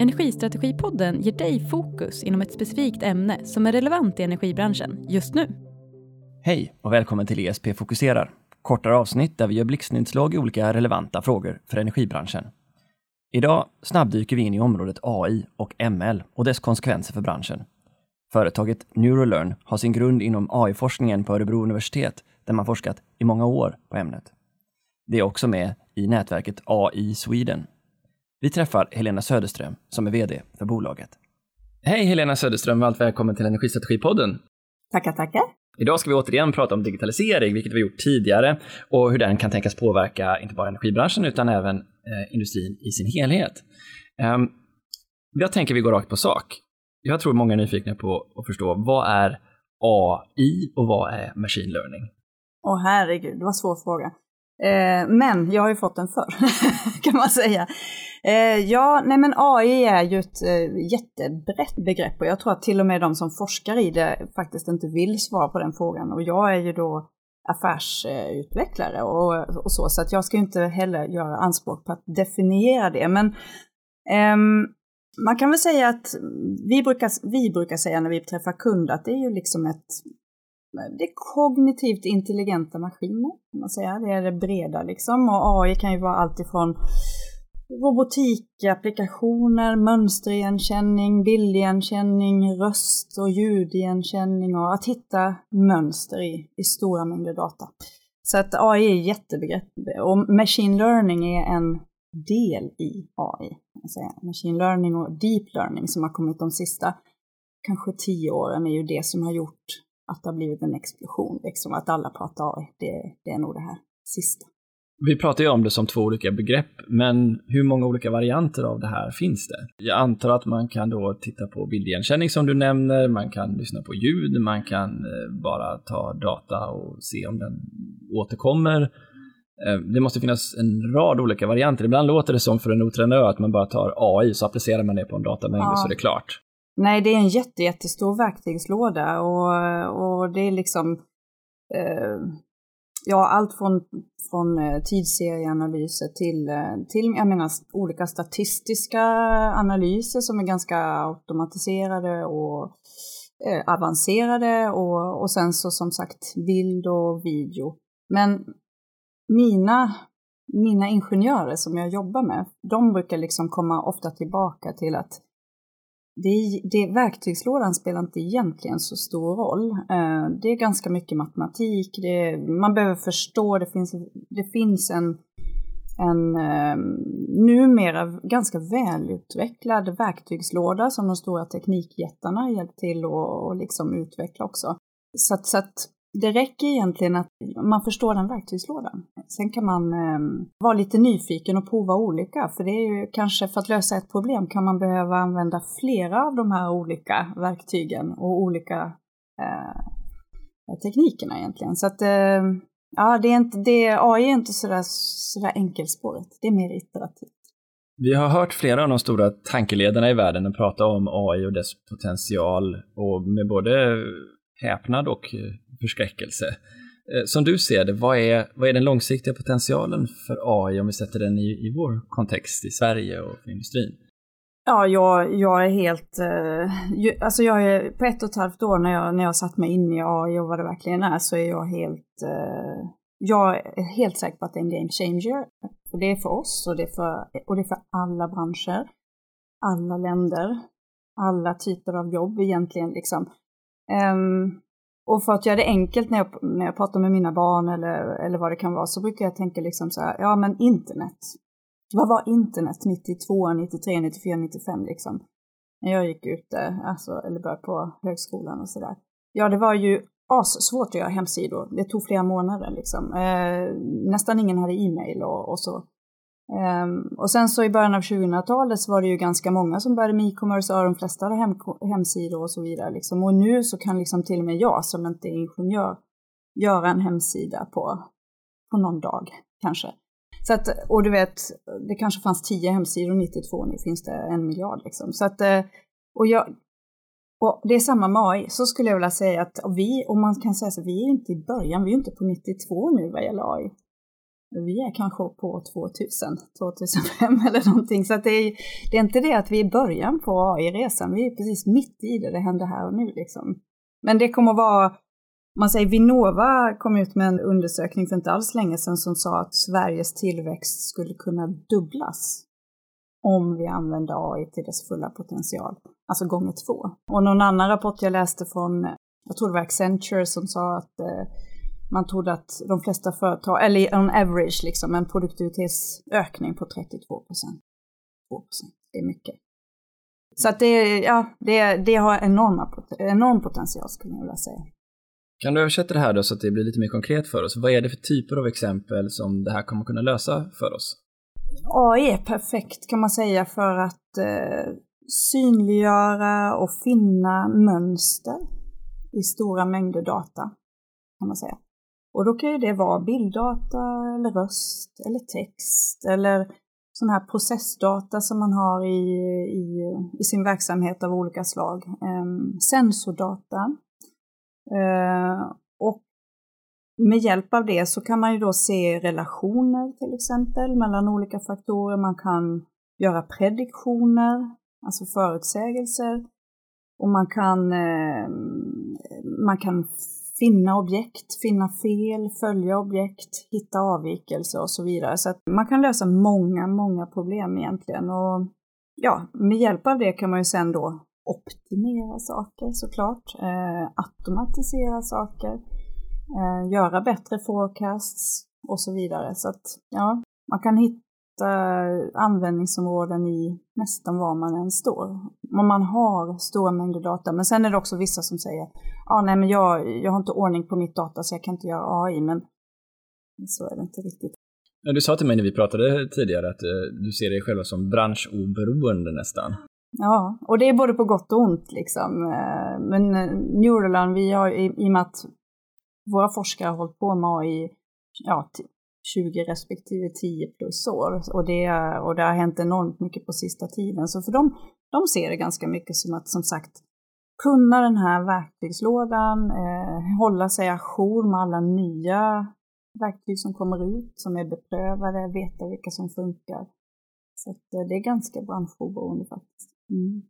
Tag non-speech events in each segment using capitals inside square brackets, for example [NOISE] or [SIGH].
Energistrategipodden ger dig fokus inom ett specifikt ämne som är relevant i energibranschen just nu. Hej och välkommen till ESP Fokuserar. Kortare avsnitt där vi gör blixtnedslag i olika relevanta frågor för energibranschen. Idag snabbdyker vi in i området AI och ML och dess konsekvenser för branschen. Företaget Neurolearn har sin grund inom AI-forskningen på Örebro universitet där man forskat i många år på ämnet. Det är också med i nätverket AI Sweden. Vi träffar Helena Söderström som är VD för bolaget. Hej Helena Söderström, varmt välkommen till Energistrategipodden. Tackar, tackar. Idag ska vi återigen prata om digitalisering, vilket vi gjort tidigare, och hur den kan tänkas påverka inte bara energibranschen utan även eh, industrin i sin helhet. Um, jag tänker vi går rakt på sak. Jag tror många är nyfikna på att förstå vad är AI och vad är machine learning? Åh oh, herregud, det var en svår fråga. Eh, men jag har ju fått den förr, [LAUGHS] kan man säga. Eh, ja, nej men AI är ju ett eh, jättebrett begrepp och jag tror att till och med de som forskar i det faktiskt inte vill svara på den frågan. Och jag är ju då affärsutvecklare och, och så, så att jag ska inte heller göra anspråk på att definiera det. Men ehm, man kan väl säga att vi brukar, vi brukar säga när vi träffar kunder att det är ju liksom ett det är kognitivt intelligenta maskiner, kan man säga. Det är det breda liksom. Och AI kan ju vara allt ifrån robotikapplikationer, mönsterigenkänning, bildigenkänning, röst och ljudigenkänning och att hitta mönster i, i stora mängder data. Så att AI är jättebegrepp och machine learning är en del i AI. Kan säga. Machine learning och deep learning som har kommit de sista kanske tio åren är ju det som har gjort att det har blivit en explosion. Liksom att alla pratar AI, det, det är nog det här sista. Vi pratar ju om det som två olika begrepp, men hur många olika varianter av det här finns det? Jag antar att man kan då titta på bildigenkänning som du nämner, man kan lyssna på ljud, man kan eh, bara ta data och se om den återkommer. Eh, det måste finnas en rad olika varianter. Ibland låter det som för en otränad att man bara tar AI så applicerar man det på en datamängd ja. så är det klart. Nej, det är en jätte, jättestor verktygslåda och, och det är liksom eh, ja, allt från, från eh, tidsserieanalyser till, eh, till jag menar, olika statistiska analyser som är ganska automatiserade och eh, avancerade och, och sen så som sagt bild och video. Men mina, mina ingenjörer som jag jobbar med, de brukar liksom komma ofta tillbaka till att det, det, verktygslådan spelar inte egentligen så stor roll. Eh, det är ganska mycket matematik, det, man behöver förstå, det finns, det finns en, en ehm, numera ganska välutvecklad verktygslåda som de stora teknikjättarna hjälpt till att liksom utveckla också. Så så att det räcker egentligen att man förstår den verktygslådan. Sen kan man eh, vara lite nyfiken och prova olika, för det är ju kanske för att lösa ett problem kan man behöva använda flera av de här olika verktygen och olika eh, teknikerna egentligen. Så att eh, ja, det är inte, det, AI är inte sådär, sådär enkelspåret, det är mer iterativt. Vi har hört flera av de stora tankeledarna i världen prata om AI och dess potential och med både häpnad och eh, förskräckelse. Eh, som du ser det, vad är, vad är den långsiktiga potentialen för AI om vi sätter den i, i vår kontext i Sverige och för industrin? Ja, jag, jag är helt... Eh, alltså jag är, på ett och ett halvt år när jag, när jag satt mig in i AI och vad det verkligen är så är jag helt... Eh, jag är helt säker på att det är en game changer. För det är för oss och det är för, och det är för alla branscher, alla länder, alla typer av jobb egentligen. Liksom. Um, och för att göra det enkelt när jag, när jag pratar med mina barn eller, eller vad det kan vara så brukar jag tänka liksom så här, ja men internet. Vad var internet 92, 93, 94, 95 liksom? När jag gick ute, alltså, eller började på högskolan och sådär. Ja, det var ju svårt att göra hemsidor. Det tog flera månader liksom. Eh, nästan ingen hade e-mail och, och så. Um, och sen så i början av 2000-talet så var det ju ganska många som började med e-commerce och de flesta hade hem, hemsidor och så vidare. Liksom. Och nu så kan liksom till och med jag som inte är ingenjör göra en hemsida på, på någon dag kanske. Så att, och du vet, det kanske fanns tio hemsidor 92, nu finns det en miljard liksom. Så att, eh, och jag, och det är samma med AI, så skulle jag vilja säga att vi, och man kan säga så, vi är inte i början, vi är inte på 92 nu vad gäller AI vi är kanske på 2000, 2005 [LAUGHS] eller någonting. Så att det, är, det är inte det att vi är i början på AI-resan, vi är precis mitt i det, det händer här och nu liksom. Men det kommer att vara, man säger Vinnova kom ut med en undersökning för inte alls länge sedan som sa att Sveriges tillväxt skulle kunna dubblas om vi använder AI till dess fulla potential, alltså gånger två. Och någon annan rapport jag läste från, jag tror det var Accenture som sa att eh, man trodde att de flesta företag, eller on average liksom, en produktivitetsökning på 32 procent. 2 procent, det är mycket. Så att det, ja, det, det har enorma, enorm potential skulle jag vilja säga. Kan du översätta det här då så att det blir lite mer konkret för oss? Vad är det för typer av exempel som det här kommer kunna lösa för oss? AI är perfekt kan man säga för att eh, synliggöra och finna mönster i stora mängder data. kan man säga. Och då kan ju det vara bilddata eller röst eller text eller sån här processdata som man har i, i, i sin verksamhet av olika slag. Um, sensordata. Uh, och med hjälp av det så kan man ju då se relationer till exempel mellan olika faktorer. Man kan göra prediktioner, alltså förutsägelser. Och man kan, eh, man kan finna objekt, finna fel, följa objekt, hitta avvikelser och så vidare. Så att man kan lösa många, många problem egentligen. Och ja, med hjälp av det kan man ju sen då optimera saker såklart, eh, automatisera saker, eh, göra bättre forecasts och så vidare. Så att ja, man kan hitta användningsområden i nästan var man än står. Om man har stora mängder data. Men sen är det också vissa som säger, ah, nej men jag, jag har inte ordning på mitt data så jag kan inte göra AI. Men så är det inte riktigt. Du sa till mig när vi pratade tidigare att eh, du ser dig själva som branschoberoende nästan. Ja, och det är både på gott och ont liksom. Eh, men eh, Neuraland, vi har i, i och med att våra forskare har hållit på med AI ja, 20 respektive 10 plus år. Och det, och det har hänt enormt mycket på sista tiden. Så för dem, de ser det ganska mycket som att, som sagt, kunna den här verktygslådan, eh, hålla sig ajour med alla nya verktyg som kommer ut, som är beprövade, veta vilka som funkar. Så att, eh, det är ganska branschoberoende faktiskt. Mm.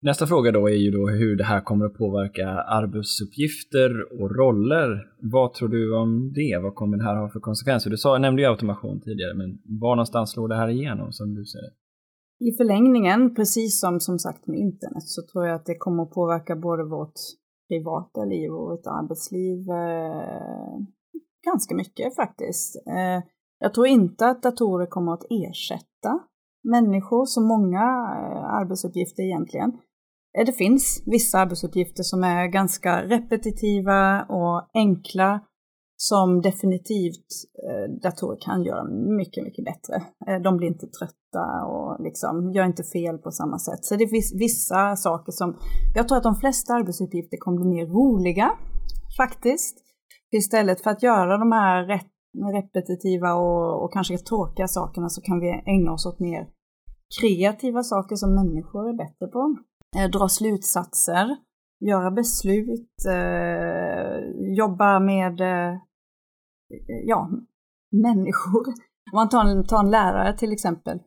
Nästa fråga då är ju då hur det här kommer att påverka arbetsuppgifter och roller. Vad tror du om det? Vad kommer det här ha för konsekvenser? Du sa, nämnde ju automation tidigare, men var någonstans slår det här igenom som du ser det? I förlängningen, precis som som sagt med internet, så tror jag att det kommer att påverka både vårt privata liv och vårt arbetsliv eh, ganska mycket faktiskt. Eh, jag tror inte att datorer kommer att ersätta människor, så många eh, arbetsuppgifter egentligen. Det finns vissa arbetsuppgifter som är ganska repetitiva och enkla som definitivt eh, datorer kan göra mycket, mycket bättre. Eh, de blir inte trötta och liksom gör inte fel på samma sätt. Så det finns vissa saker som, jag tror att de flesta arbetsuppgifter kommer bli mer roliga faktiskt. Istället för att göra de här repetitiva och, och kanske tråkiga sakerna så kan vi ägna oss åt mer kreativa saker som människor är bättre på Eh, dra slutsatser, göra beslut, eh, jobba med eh, ja, människor. Om man tar en, tar en lärare till exempel,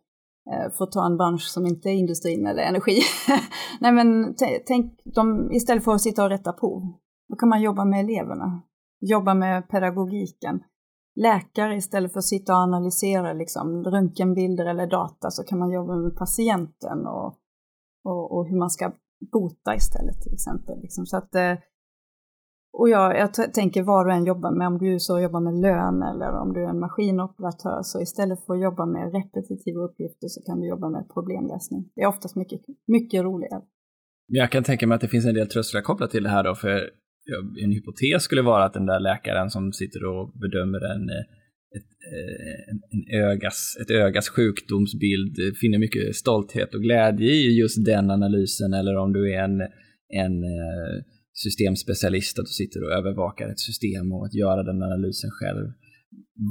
eh, för att ta en bransch som inte är industrin eller energi. [LAUGHS] Nej men tänk, de, istället för att sitta och rätta prov, då kan man jobba med eleverna, jobba med pedagogiken. Läkare istället för att sitta och analysera liksom, röntgenbilder eller data så kan man jobba med patienten och och, och hur man ska bota istället till exempel. Liksom. Så att, eh, och jag, jag tänker var du än jobbar med, om du så jobbar med lön eller om du är en maskinoperatör, så istället för att jobba med repetitiva uppgifter så kan du jobba med problemlösning. Det är oftast mycket, mycket roligare. Jag kan tänka mig att det finns en del trösklar kopplat till det här då, för en hypotes skulle vara att den där läkaren som sitter och bedömer en eh, ett, eh, en ögas, ett ögas sjukdomsbild finner mycket stolthet och glädje i just den analysen eller om du är en, en eh, systemspecialist att du sitter och övervakar ett system och att göra den analysen själv.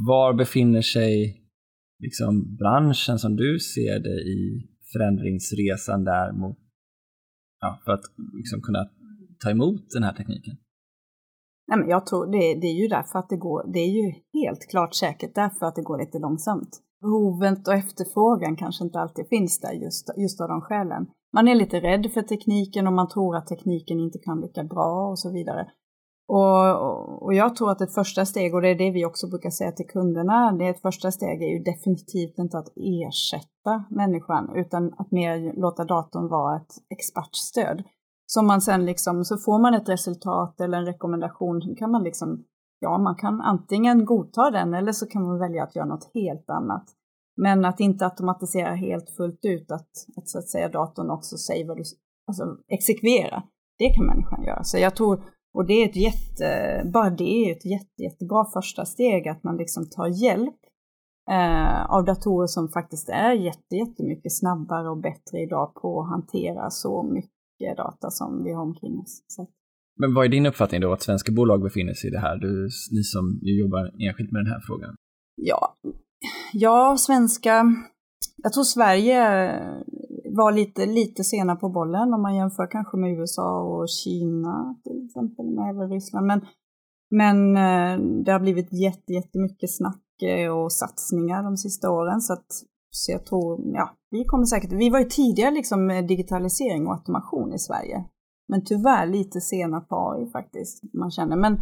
Var befinner sig liksom branschen som du ser det i förändringsresan där mot, ja, för att liksom kunna ta emot den här tekniken? Nej, men jag tror det, det är ju därför att det går, det är ju helt klart säkert därför att det går lite långsamt. Behovet och efterfrågan kanske inte alltid finns där just, just av de skälen. Man är lite rädd för tekniken och man tror att tekniken inte kan lika bra och så vidare. Och, och jag tror att ett första steg, och det är det vi också brukar säga till kunderna, det är ett första steg är ju definitivt inte att ersätta människan utan att mer låta datorn vara ett expertstöd. Som man sen liksom, så får man ett resultat eller en rekommendation, kan man liksom, ja man kan antingen godta den eller så kan man välja att göra något helt annat. Men att inte automatisera helt fullt ut, att, att så att säga datorn också säger vad du, alltså exekvera, det kan människan göra. Så jag tror och det är ett jätte, bara det är ett jätte, jättebra första steg att man liksom tar hjälp eh, av datorer som faktiskt är jätte, jättemycket snabbare och bättre idag på att hantera så mycket data som vi har omkring oss. Så. Men vad är din uppfattning då att svenska bolag befinner sig i det här? Du, ni som jobbar enskilt med den här frågan. Ja, ja svenska, jag tror Sverige var lite, lite sena på bollen om man jämför kanske med USA och Kina till exempel, med även Ryssland. Men, men eh, det har blivit jätte, jättemycket snack eh, och satsningar de sista åren så att så jag tror, ja, vi kommer säkert, vi var ju tidigare liksom med digitalisering och automation i Sverige. Men tyvärr lite sena på AI faktiskt, man känner. Men,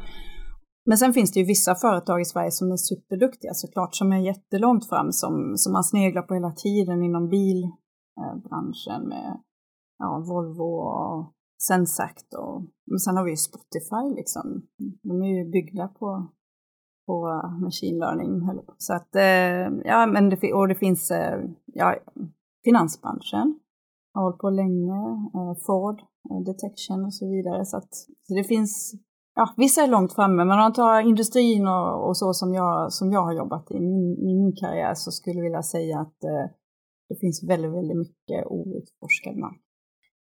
men sen finns det ju vissa företag i Sverige som är superduktiga såklart, som är jättelångt fram, som, som man sneglar på hela tiden inom bilbranschen med ja, Volvo och Sensact och men sen har vi ju Spotify liksom. De är ju byggda på, på machine learning. Så att, eh, ja men det, och det finns, eh, ja, finansbranschen har hållit på länge, eh, Ford, Detection och så vidare. Så att så det finns, ja vissa är långt framme, men om man tar industrin och, och så som jag, som jag har jobbat i min, min karriär så skulle jag vilja säga att det finns väldigt, väldigt mycket outforskad mark.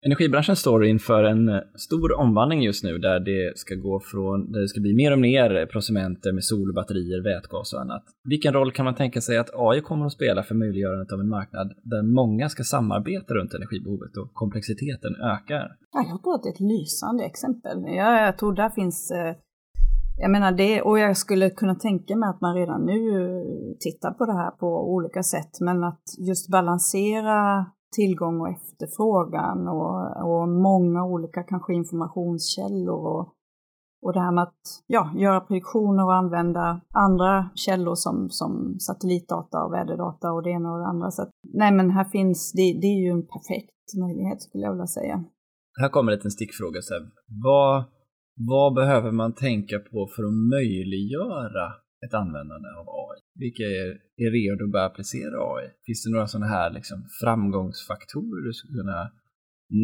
Energibranschen står inför en eh, stor omvandling just nu där det ska gå från, där det ska bli mer och mer prosumenter med solbatterier, vätgas och annat. Vilken roll kan man tänka sig att AI kommer att spela för möjliggörandet av en marknad där många ska samarbeta runt energibehovet och komplexiteten ökar? Ja, jag tror att det är ett lysande exempel. Jag, jag tror där finns eh, jag menar det, och jag skulle kunna tänka mig att man redan nu tittar på det här på olika sätt, men att just balansera tillgång och efterfrågan och, och många olika kanske informationskällor och, och det här med att ja, göra prediktioner och använda andra källor som, som satellitdata och väderdata och det ena och det andra. Så att, nej men här finns, det, det är ju en perfekt möjlighet skulle jag vilja säga. Här kommer en liten stickfråga Seb. Vad vad behöver man tänka på för att möjliggöra ett användande av AI? Vilka är, är redo att börja applicera AI? Finns det några sådana här liksom framgångsfaktorer du skulle kunna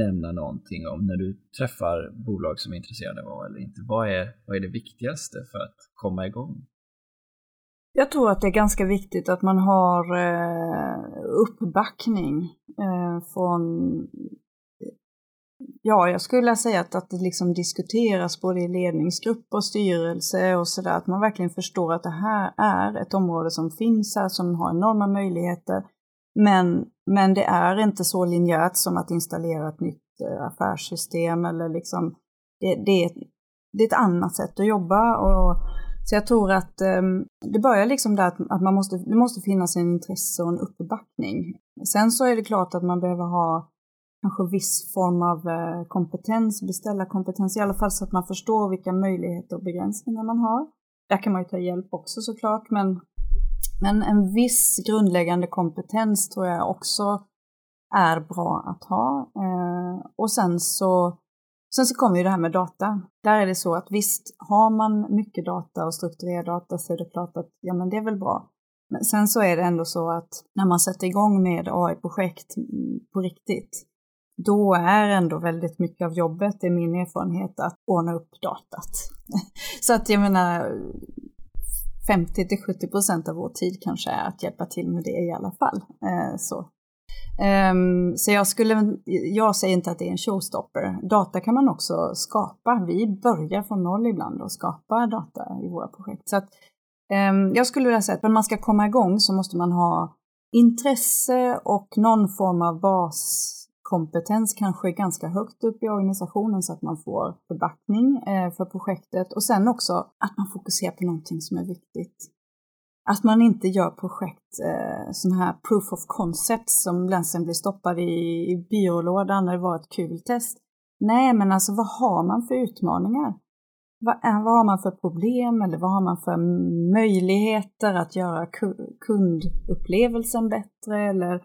nämna någonting om när du träffar bolag som är intresserade av AI eller inte? Vad är, vad är det viktigaste för att komma igång? Jag tror att det är ganska viktigt att man har eh, uppbackning eh, från Ja, jag skulle säga att, att det liksom diskuteras både i ledningsgrupp och styrelse och sådär, att man verkligen förstår att det här är ett område som finns här, som har enorma möjligheter. Men, men det är inte så linjärt som att installera ett nytt eh, affärssystem eller liksom, det, det, är, det är ett annat sätt att jobba. Och, så jag tror att um, det börjar liksom där att, att man måste, det måste finnas en intresse och en uppbackning. Sen så är det klart att man behöver ha kanske viss form av eh, kompetens, beställa kompetens i alla fall så att man förstår vilka möjligheter och begränsningar man har. Där kan man ju ta hjälp också såklart, men, men en viss grundläggande kompetens tror jag också är bra att ha. Eh, och sen så, sen så kommer ju det här med data. Där är det så att visst, har man mycket data och strukturerad data så är det klart att ja, men det är väl bra. Men sen så är det ändå så att när man sätter igång med AI-projekt på riktigt då är ändå väldigt mycket av jobbet, det är min erfarenhet, att ordna upp datat. [LAUGHS] Så att jag menar, 50 till 70 procent av vår tid kanske är att hjälpa till med det i alla fall. Eh, så. Ehm, så jag skulle, jag säger inte att det är en showstopper. Data kan man också skapa. Vi börjar från noll ibland och skapar data i våra projekt. Så att, ehm, jag skulle vilja säga att när man ska komma igång så måste man ha intresse och någon form av bas kompetens kanske ganska högt upp i organisationen så att man får förbackning eh, för projektet och sen också att man fokuserar på någonting som är viktigt. Att man inte gör projekt, eh, sådana här proof of concept som sen blir stoppad i, i byrålådan när det var ett kul test. Nej, men alltså vad har man för utmaningar? Vad, vad har man för problem eller vad har man för möjligheter att göra kundupplevelsen bättre eller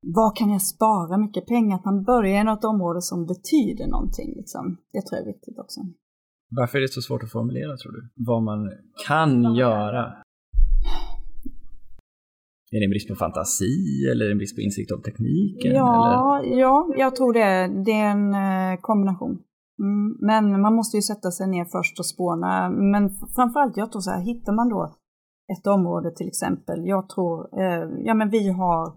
vad kan jag spara mycket pengar? Att man börjar i något område som betyder någonting. Liksom. Det tror jag är viktigt också. Varför är det så svårt att formulera tror du? Vad man kan göra? Är det en brist på fantasi eller en brist på insikt om tekniken? Ja, eller? ja jag tror det. Det är en eh, kombination. Mm, men man måste ju sätta sig ner först och spåna. Men framförallt, jag tror så här, hittar man då ett område till exempel. Jag tror, eh, ja men vi har,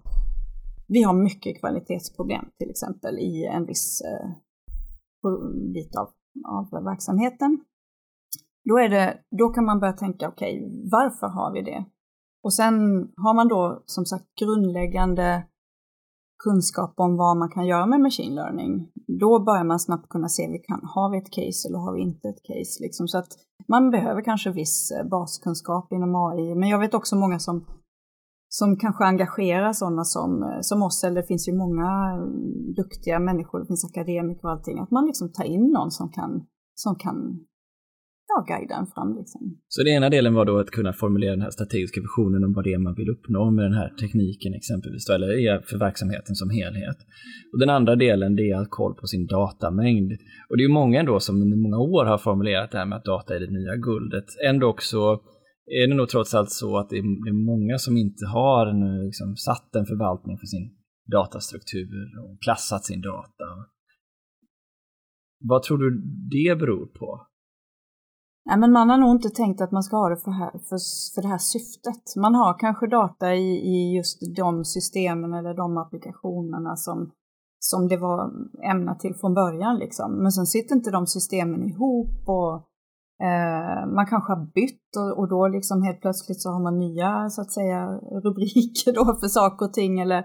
vi har mycket kvalitetsproblem till exempel i en viss eh, bit av, av verksamheten. Då, är det, då kan man börja tänka, okej, okay, varför har vi det? Och sen har man då som sagt grundläggande kunskap om vad man kan göra med machine learning, då börjar man snabbt kunna se, vi kan, har vi ett case eller har vi inte ett case? Liksom. Så att man behöver kanske viss eh, baskunskap inom AI, men jag vet också många som, som kanske engagerar sådana som, eh, som oss, eller det finns ju många eh, duktiga människor, det finns akademiker och allting, att man liksom tar in någon som kan, som kan ja, guida en fram. Liksom. Så den ena delen var då att kunna formulera den här strategiska visionen om vad det är man vill uppnå med den här tekniken exempelvis, då, eller för verksamheten som helhet. Och den andra delen det är att ha koll på sin datamängd. Och det är ju många ändå som under många år har formulerat det här med att data är det nya guldet. Ändå också är det nog trots allt så att det är många som inte har liksom, satt en förvaltning för sin datastruktur och klassat sin data. Vad tror du det beror på? Nej, men man har nog inte tänkt att man ska ha det för, här, för, för det här syftet. Man har kanske data i, i just de systemen eller de applikationerna som, som det var ämnat till från början. Liksom. Men sen sitter inte de systemen ihop och Eh, man kanske har bytt och, då liksom helt plötsligt så har man nya så att säga rubriker då för saker och ting. Eller,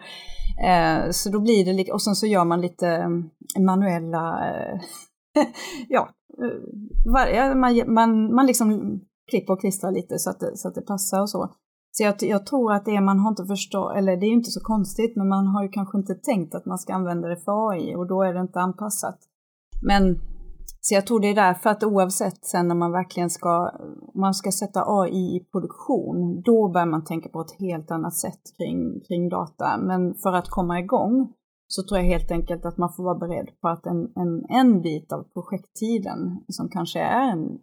eh, så då blir det, och sen så gör man lite eh, manuella eh, [LAUGHS] ja, eh, var, man, man, man liksom klipper och klistrar lite så att det, så att det passar och så. Så jag, jag tror att det man har inte förstått, eller det är ju inte så konstigt, men man har ju kanske inte tänkt att man ska använda det för AI och då är det inte anpassat. Men så jag tror det är därför att oavsett sen när man verkligen ska, man ska sätta AI i produktion, då börjar man tänka på ett helt annat sätt kring, kring data. Men för att komma igång så tror jag helt enkelt att man får vara beredd på att en, en, en bit av projekttiden, som kanske är en,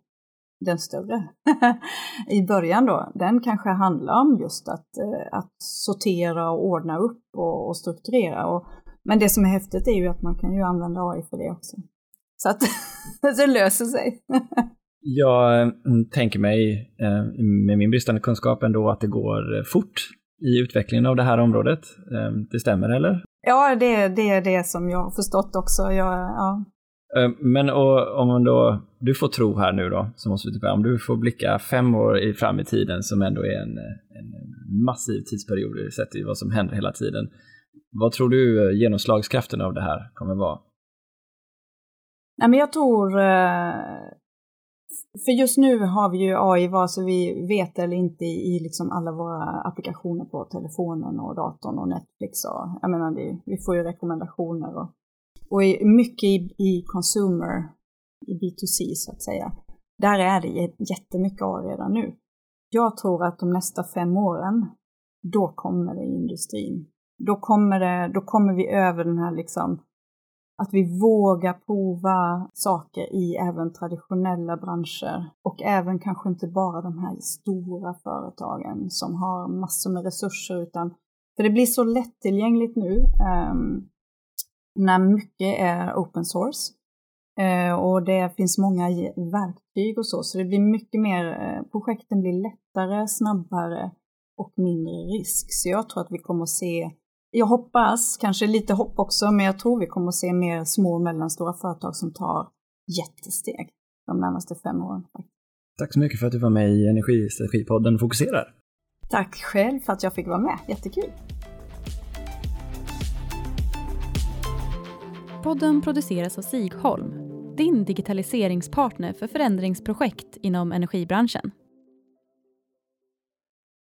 den större [LAUGHS] i början då, den kanske handlar om just att, eh, att sortera och ordna upp och, och strukturera. Och, men det som är häftigt är ju att man kan ju använda AI för det också. Så att [LAUGHS] det löser sig. Jag mm, tänker mig eh, med min bristande kunskap ändå att det går fort i utvecklingen av det här området. Eh, det stämmer eller? Ja, det, det är det som jag har förstått också. Jag, ja. Eh, men och, om man då, du får tro här nu då, så måste vi typ, om du får blicka fem år fram i tiden som ändå är en, en massiv tidsperiod sett i vad som händer hela tiden. Vad tror du eh, genomslagskraften av det här kommer vara? Nej, men jag tror eh, för just nu har vi ju AI vare sig vi vet eller inte i liksom alla våra applikationer på telefonen och datorn och Netflix. Och, jag menar, det, vi får ju rekommendationer och, och mycket i, i consumer, i B2C så att säga. Där är det jättemycket AI redan nu. Jag tror att de nästa fem åren, då kommer det i industrin. Då kommer, det, då kommer vi över den här liksom att vi vågar prova saker i även traditionella branscher och även kanske inte bara de här stora företagen som har massor med resurser utan för det blir så lättillgängligt nu um, när mycket är open source uh, och det finns många verktyg och så, så det blir mycket mer, uh, projekten blir lättare, snabbare och mindre risk. Så jag tror att vi kommer att se jag hoppas, kanske lite hopp också, men jag tror vi kommer att se mer små och mellanstora företag som tar jättesteg de närmaste fem åren. Tack så mycket för att du var med i Energistrategipodden Fokuserar. Tack själv för att jag fick vara med, jättekul. Energipodden produceras av Sigholm, din digitaliseringspartner för förändringsprojekt inom energibranschen.